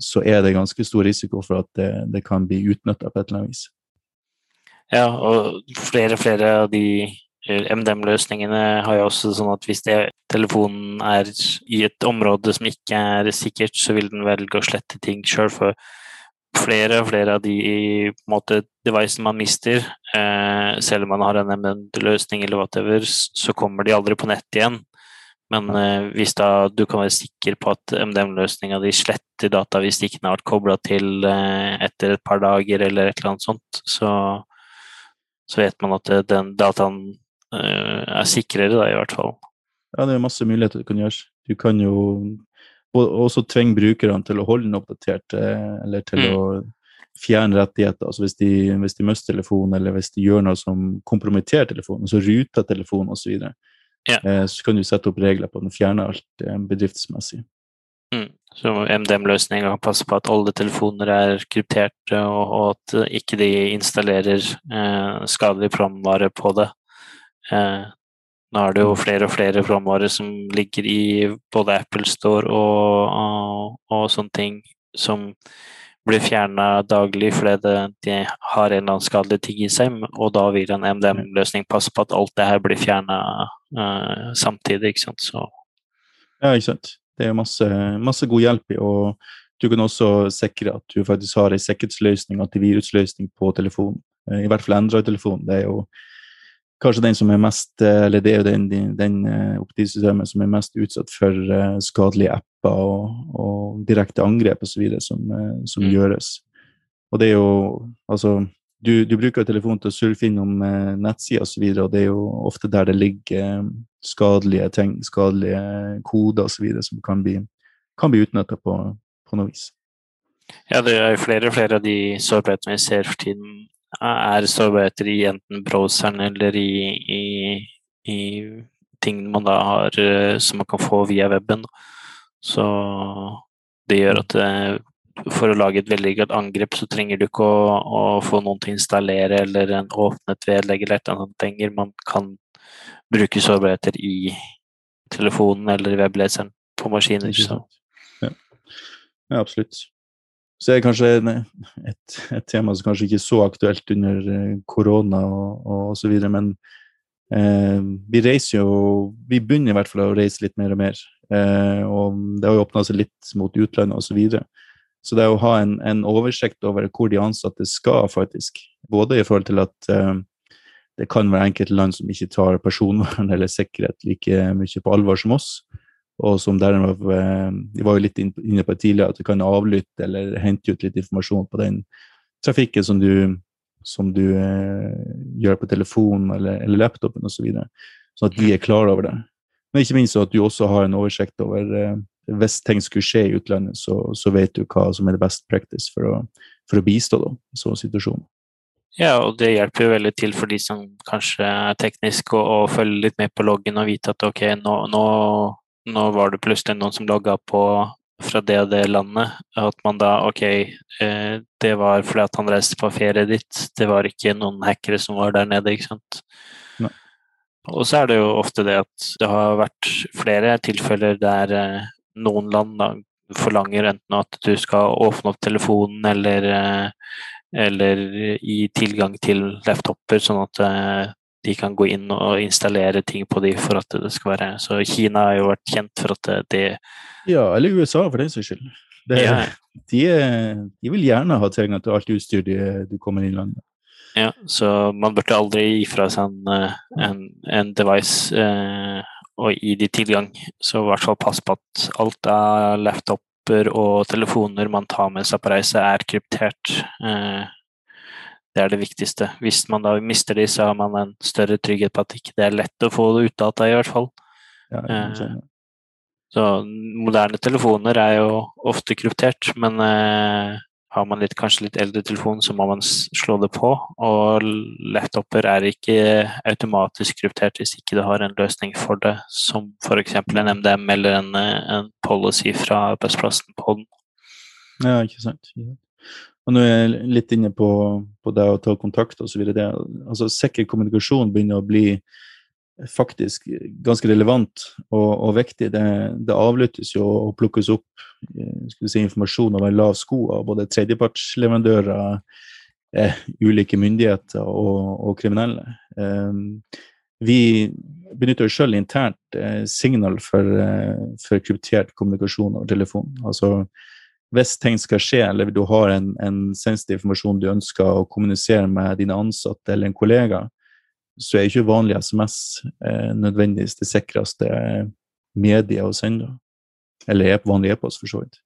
så er det ganske stor risiko for at det, det kan bli utnytta på et eller annet vis. Ja, og flere og flere av de MDM-løsningene har jo også sånn at hvis det, telefonen er i et område som ikke er sikkert, så vil den velge å slette ting sjøl. For flere og flere av de måte, devicene man mister, eh, selv om man har en MDM-løsning eller whatever, så kommer de aldri på nett igjen. Men eh, hvis da du kan være sikker på at MDM-løsninga di sletter data hvis de ikke har vært kobla til eh, etter et par dager eller et eller annet sånt, så, så vet man at den dataen eh, er sikrere, da, i hvert fall. Ja, det er masse muligheter du kan gjøre. Du kan jo også tvinge brukerne til å holde den oppdatert, eh, eller til mm. å fjerne rettigheter. Altså hvis de, hvis de mister telefonen, eller hvis de gjør noe som kompromitterer telefonen, så ruter telefonen osv. Så. Ja. Eh, så kan du sette opp regler på den, fjerne alt eh, bedriftsmessig. Mm. Så MDM-løsninga passer på at alle telefoner er krypterte, og, og at ikke de installerer eh, skadelig programvare på det. Eh, nå er det jo flere og flere programvarer som ligger i både Apple Store og, og, og sånne ting som blir fjerna daglig fordi det, de har en eller annen skadelig ting i seg, og da vil en MDM-løsning passe på at alt det her blir fjerna uh, eh, samtidig. ikke sant? Så. Ja, ikke sant. Det er masse, masse god hjelp i, og du kan også sikre at du faktisk har en sikkerhetsløsning, antivirusløsning på telefonen. Eh, I hvert fall Android-telefonen. Det er jo kanskje den som er mest Eller det er jo den, den, eh, som er mest utsatt for uh, skadelige apper og, og direkte angrep osv. som, som mm. gjøres. Og det er jo Altså, du, du bruker telefonen til å surfe innom uh, nettsider osv., og, så og det er jo ofte der det ligger skadelige ting, skadelige koder osv. som kan bli, kan bli utnytta på, på noe vis. Ja, det er flere og flere av de sårbarhetene vi ser for tiden er sårbarheter i enten browseren eller i, i, i, ting man da har eh, som man kan få via weben. Så det gjør at eh, for å lage et veldig godt angrep, så trenger du ikke å, å få noen til å installere eller en åpnet vedlegg eller et eller annet lenger. Man kan bruke sårbarheter i telefonen eller i webleseren på maskiner. Så. Ja. ja, absolutt. Så er kanskje et, et, tema som kanskje ikke er så aktuelt under eh, korona og, og så videre, men eh, vi reiser jo Vi begynner i hvert fall å reise litt mer og mer. Eh, og det har jo åpna seg litt mot utlandet osv. Så, videre. så det å ha en, en, oversikt over hvor de ansatte skal, faktisk, både i forhold til at eh, det kan være enkelte land som ikke tar personvern eller sikkerhet like mye på alvor som oss og som eh, Vi var jo litt inne på det tidligere at du kan avlytte eller hente ut litt informasjon på den trafikken som du, som du eh, gjør på telefonen eller, eller laptopen osv. Så videre, sånn at de er klar over det. Men ikke minst at du også har en oversikt over eh, Hvis ting skulle skje i utlandet, så, så, vet du hva som er det best practice for å, for å bistå da, i sånne situasjoner. Ja, og det hjelper jo veldig til for de som kanskje er tekniske og, og følger litt med på loggen og vite at ok, nå, nå nå var det plutselig noen som logga på fra det og det landet. At man da Ok, eh, det var fordi at han reiste på ferie dit. Det var ikke noen hackere som var der nede, ikke sant. Ne. Og så er det jo ofte det at det har vært flere tilfeller der eh, noen land da, forlanger enten at du skal åpne opp telefonen eller, eh, eller gi tilgang til laptoper, sånn at de kan gå inn og installere ting på dem for at det skal være Så Kina har jo vært kjent for at det Ja, eller USA for den saks skyld. Det, ja. de, de, vil gjerne ha tilgang til alt utstyr du kommer inn i landet. Ja, så man burde aldri gi fra seg en, eh, en, en device eh, og gi de tilgang. Så i hvert fall pass på at alt av laptoper og telefoner man tar med seg på reise, er kryptert. Eh, det er det viktigste. Hvis man da mister de, så har man en større trygghet på at ikke det er lett å få det ut av deg, i hvert fall. Ja, eh, så moderne telefoner er jo ofte kryptert, men eh, har man litt, kanskje litt eldre telefon, så må man slå det på. Og laptoper er ikke automatisk kryptert hvis ikke du har en løsning for det, som f.eks. en MDM eller en, en policy fra arbeidsplassen på den. Ja, ikke sant. Og nå er jeg litt inne på, på det å ta kontakt osv. Altså, sikker kommunikasjon begynner å bli faktisk ganske relevant og, og viktig. Det, det, avlyttes jo og plukkes opp si, informasjon over lav sko av både tredjepartsleverandører, eh, ulike myndigheter og, og kriminelle. Eh, vi benytter jo selv internt eh, signal for, eh, for kryptert kommunikasjon over telefon. Altså hvis ting skal skje, eller du har en, en sensitiv informasjon du ønsker å kommunisere med dine ansatte eller en kollega, så er ikke vanlig SMS eh, nødvendigvis det sikreste mediet å sende. Eller e vanlig e-post, for så vidt.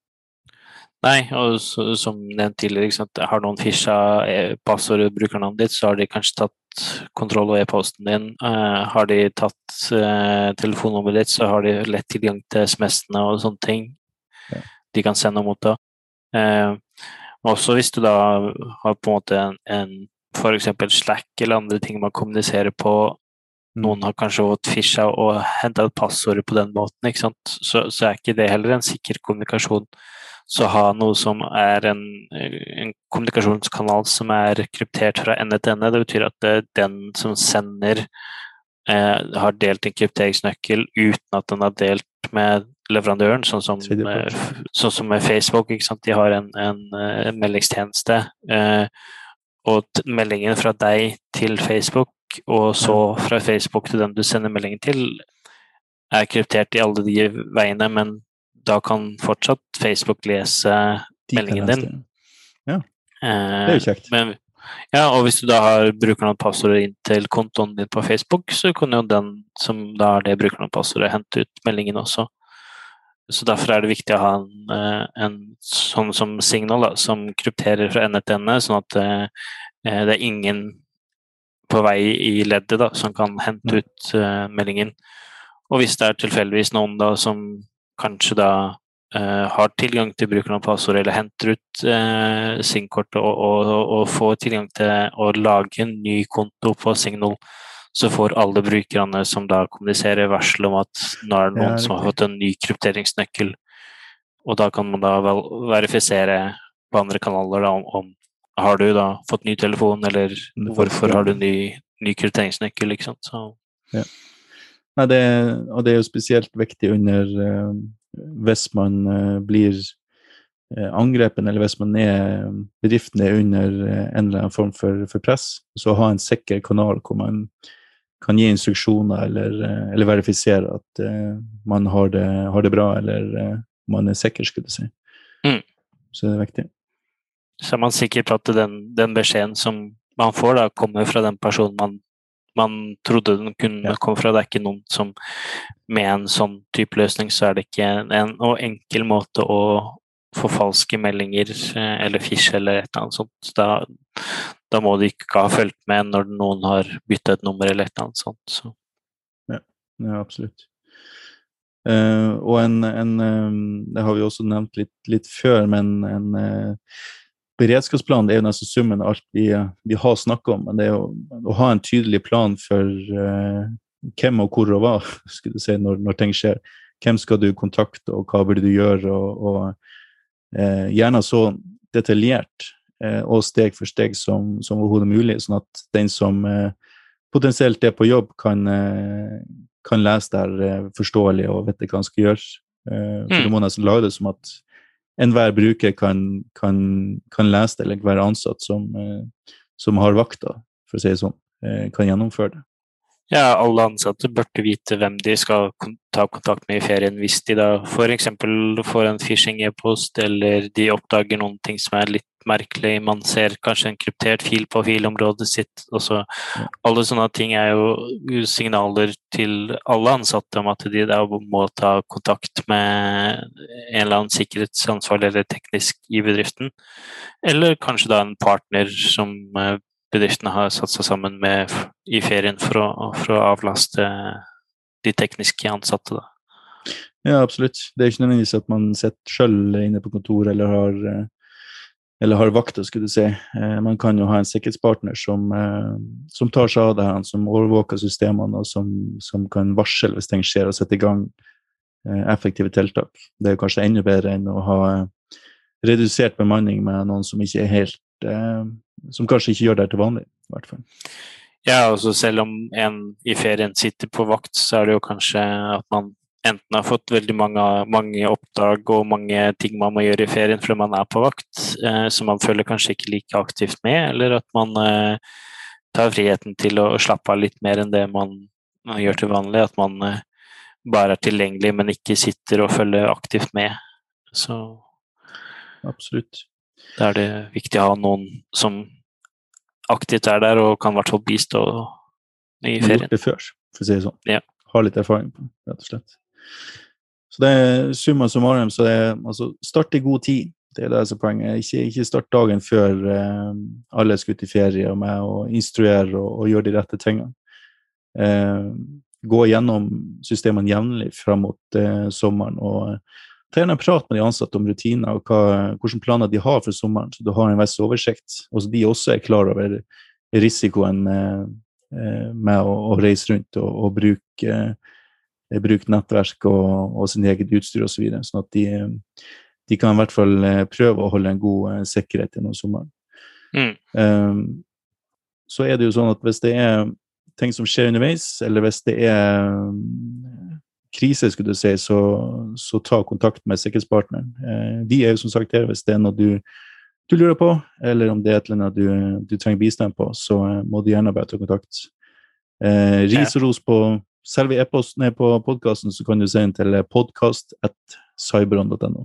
Nei, og så, som nevnt tidligere, har noen fisha e passordet og brukernavnet ditt, så har de kanskje tatt kontroll over e-posten din. Uh, har de tatt uh, telefonnummeret ditt, så har de lett tilgang til SMS-ene og sånne ting. Ja. De kan sende og motta. Eh, også hvis du da har på en måte en, en f.eks. Slack eller andre ting man kommuniserer på. Mm. Noen har kanskje fått fisha og henta et passord på den måten, så, så, er ikke det heller en sikker kommunikasjon. Så ha noe som er en, en, kommunikasjonskanal som er kryptert fra ende til ende, det betyr at det, den som sender, eh, har delt en krypteringsnøkkel uten at den har delt med leverandøren, sånn som, eh, sånn som Facebook. De har en, en, en meldingstjeneste. Eh, og meldingen fra deg til Facebook, og så fra Facebook til den du sender meldingen til, er kryptert i alle de veiene, men da kan fortsatt Facebook lese meldingen din. Ja, det er jo kjekt. Men, ja, og hvis du da har brukernavn og passord inn til kontoen din på Facebook, så kan jo den som da har det brukernavn og passordet, hente ut meldingen også. Så derfor er det viktig å ha en, eh, en sånn som Signal, da, som krypterer fra ende til ende, sånn at eh, det er ingen på vei i leddet da, som kan hente ut uh, meldingen. Og hvis det er tilfeldigvis noen da som kanskje da uh, har tilgang til brukeren av passord, eller henter ut uh, SIM-kortet og, og, og, får tilgang til å lage en ny konto på Signal, så får alle brukerne som da kommuniserer, varsel om at nå er det noen som har fått en ny krypteringsnøkkel. Og da kan man da verifisere på andre kanaler da, om, om har du da fått ny telefon, eller hvorfor har du ny, ny krypteringsnøkkel, ikke sant. Så. Ja. Nei, det, og det er jo spesielt viktig under uh, hvis man uh, blir uh, angrepet, eller hvis man er, bedriften er under en eller annen form for, for, press, så ha en sikker kanal hvor man kan gi instruksjoner eller, eller verifisere at man har det, har det, bra, eller man er sikker, skulle du si. Mm. Så det er viktig. Så er man sikker på at den, den beskjeden som man får, da, kommer fra den personen man man trodde den kunne ja. komme fra. Det er ikke noen som Med en sånn type løsning så er det ikke en, en enkel måte å forfalske meldinger eh, eller fish eller et eller annet sånt. Da, da må de ikke ha fulgt med når noen har bytta et nummer eller et eller annet sånt. Så. Ja, ja, absolutt. Uh, og en, en um, Det har vi også nevnt litt, litt før, men en uh, beredskapsplan det er jo nesten summen av alt vi, vi har snakka om. Men det er jo å ha en tydelig plan for uh, hvem og hvor og hva skulle du si, når, når, ting skjer. Hvem skal du kontakte, og hva burde du gjøre? Og, og gjerne så detaljert og steg for steg som, som overhodet mulig, sånn at den som potensielt er på jobb, kan, kan lese der forståelig og vite hva han skal gjøre. for mm. Du må nesten lage det som at enhver bruker kan, kan, kan, lese det, eller hver ansatt som, eh, som har vakta, for å si det sånn, eh, kan gjennomføre det. Ja, alle ansatte burde vite hvem de skal ta kontakt med i ferien hvis de da f.eks. får en phishing-e-post eller de oppdager noen ting som er litt merkelig. Man ser kanskje en kryptert fil på filområdet sitt. Også. Alle sånne ting er jo signaler til alle ansatte om at de da må ta kontakt med en eller annen sikkerhetsansvarlig eller teknisk i bedriften. Eller kanskje da en partner som eh, bedriftene har satt seg sammen med i ferien for å, for å avlaste de tekniske ansatte. Da. Ja, absolutt. Det er ikke nødvendigvis at man sitter sjøl inne på kontoret eller har, eller har vakter, skulle du si. Eh, man kan jo ha en sikkerhetspartner som, eh, som tar seg av det her, som overvåker systemene og som, som kan varsle hvis ting skjer, og sette i gang eh, effektive tiltak. Det er kanskje enda bedre enn å ha redusert bemanning med noen som ikke er helt som kanskje ikke gjør det til vanlig. i hvert fall. Ja, altså selv om en i ferien sitter på vakt, så er det jo kanskje at man enten har fått veldig mange, mange oppdrag og mange ting man må gjøre i ferien fordi man er på vakt, eh, som man føler kanskje ikke like aktivt med, eller at man eh, tar friheten til å slappe av litt mer enn det man, man gjør til vanlig. At man eh, bare er tilgjengelig, men ikke sitter og følger aktivt med. Så absolutt. Da er det viktig å ha noen som aktivt er der og kan i hvert fall bistå i ferien. gjort det før, for å si det sånn. Ja. Har litt erfaring på rett og slett. Så det er summa summarum, så det er altså start i god tid. Det er det som er poenget. Ikke, ikke start dagen før eh, alle skal ut i ferie og med å instruere og, og gjøre de rette tingene. Eh, gå gjennom systemene jevnlig fram mot eh, sommeren og eh, ta gjerne en prat med de ansatte om rutiner og hva, hvilke planer de har for sommeren, så du har en viss oversikt. Og så de også er klar over risikoen eh, eh, med å, å reise rundt og, og bruke, bruke nettverk og, og sin eget utstyr osv. Så videre, sånn at de, eh, de kan i hvert fall eh, prøve å holde en god eh, sikkerhet gjennom sommeren. Mm. Um, så er det jo sånn at hvis det er ting som skjer underveis, eller hvis det er krise, skulle du si, så, så ta kontakt med sikkerhetspartneren. Eh, de er jo som sagt her hvis det er noe du, du lurer på, eller om det er et eller annet du, du trenger bistand på, så eh, må du gjerne bare ta kontakt. Eh, ris og ros på selve e-posten er på podkasten, så kan du sende til podkast.cyberon.no.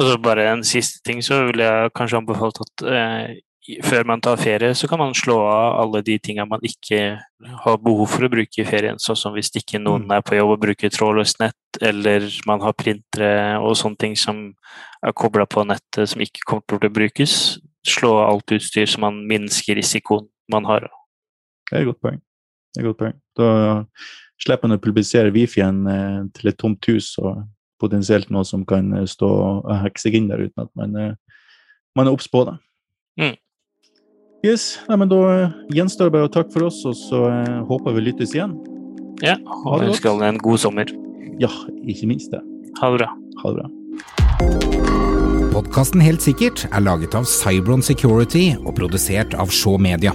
Og så bare en siste ting, så vil jeg kanskje anbefalt at eh, før man tar ferie, så kan man slå av alle de tingene man ikke har behov for å bruke i ferien. Sånn som hvis ikke noen er på jobb og bruker trådløst nett, eller man har printere og sånne ting som er kobla på nettet som ikke kommer til å brukes. Slå av alt utstyr så man minsker risikoen man har. Det er et godt poeng. Det er et godt poeng. Da slipper man å publisere Wi-Fi-en eh, til et tomt hus og potensielt noe som kan eh, stå og hekse seg inn der uten at man, eh, man er obs på det. Mm. Yes, Nei, men Da gjenstår det bare å takke for oss, og så eh, håper vi lyttes igjen. Ja, og det ønsker alle en god sommer. Ja, ikke minst det. Ha det bra. Ha det bra. Podkasten Helt sikkert er laget av Cybron Security og produsert av Shaw Media.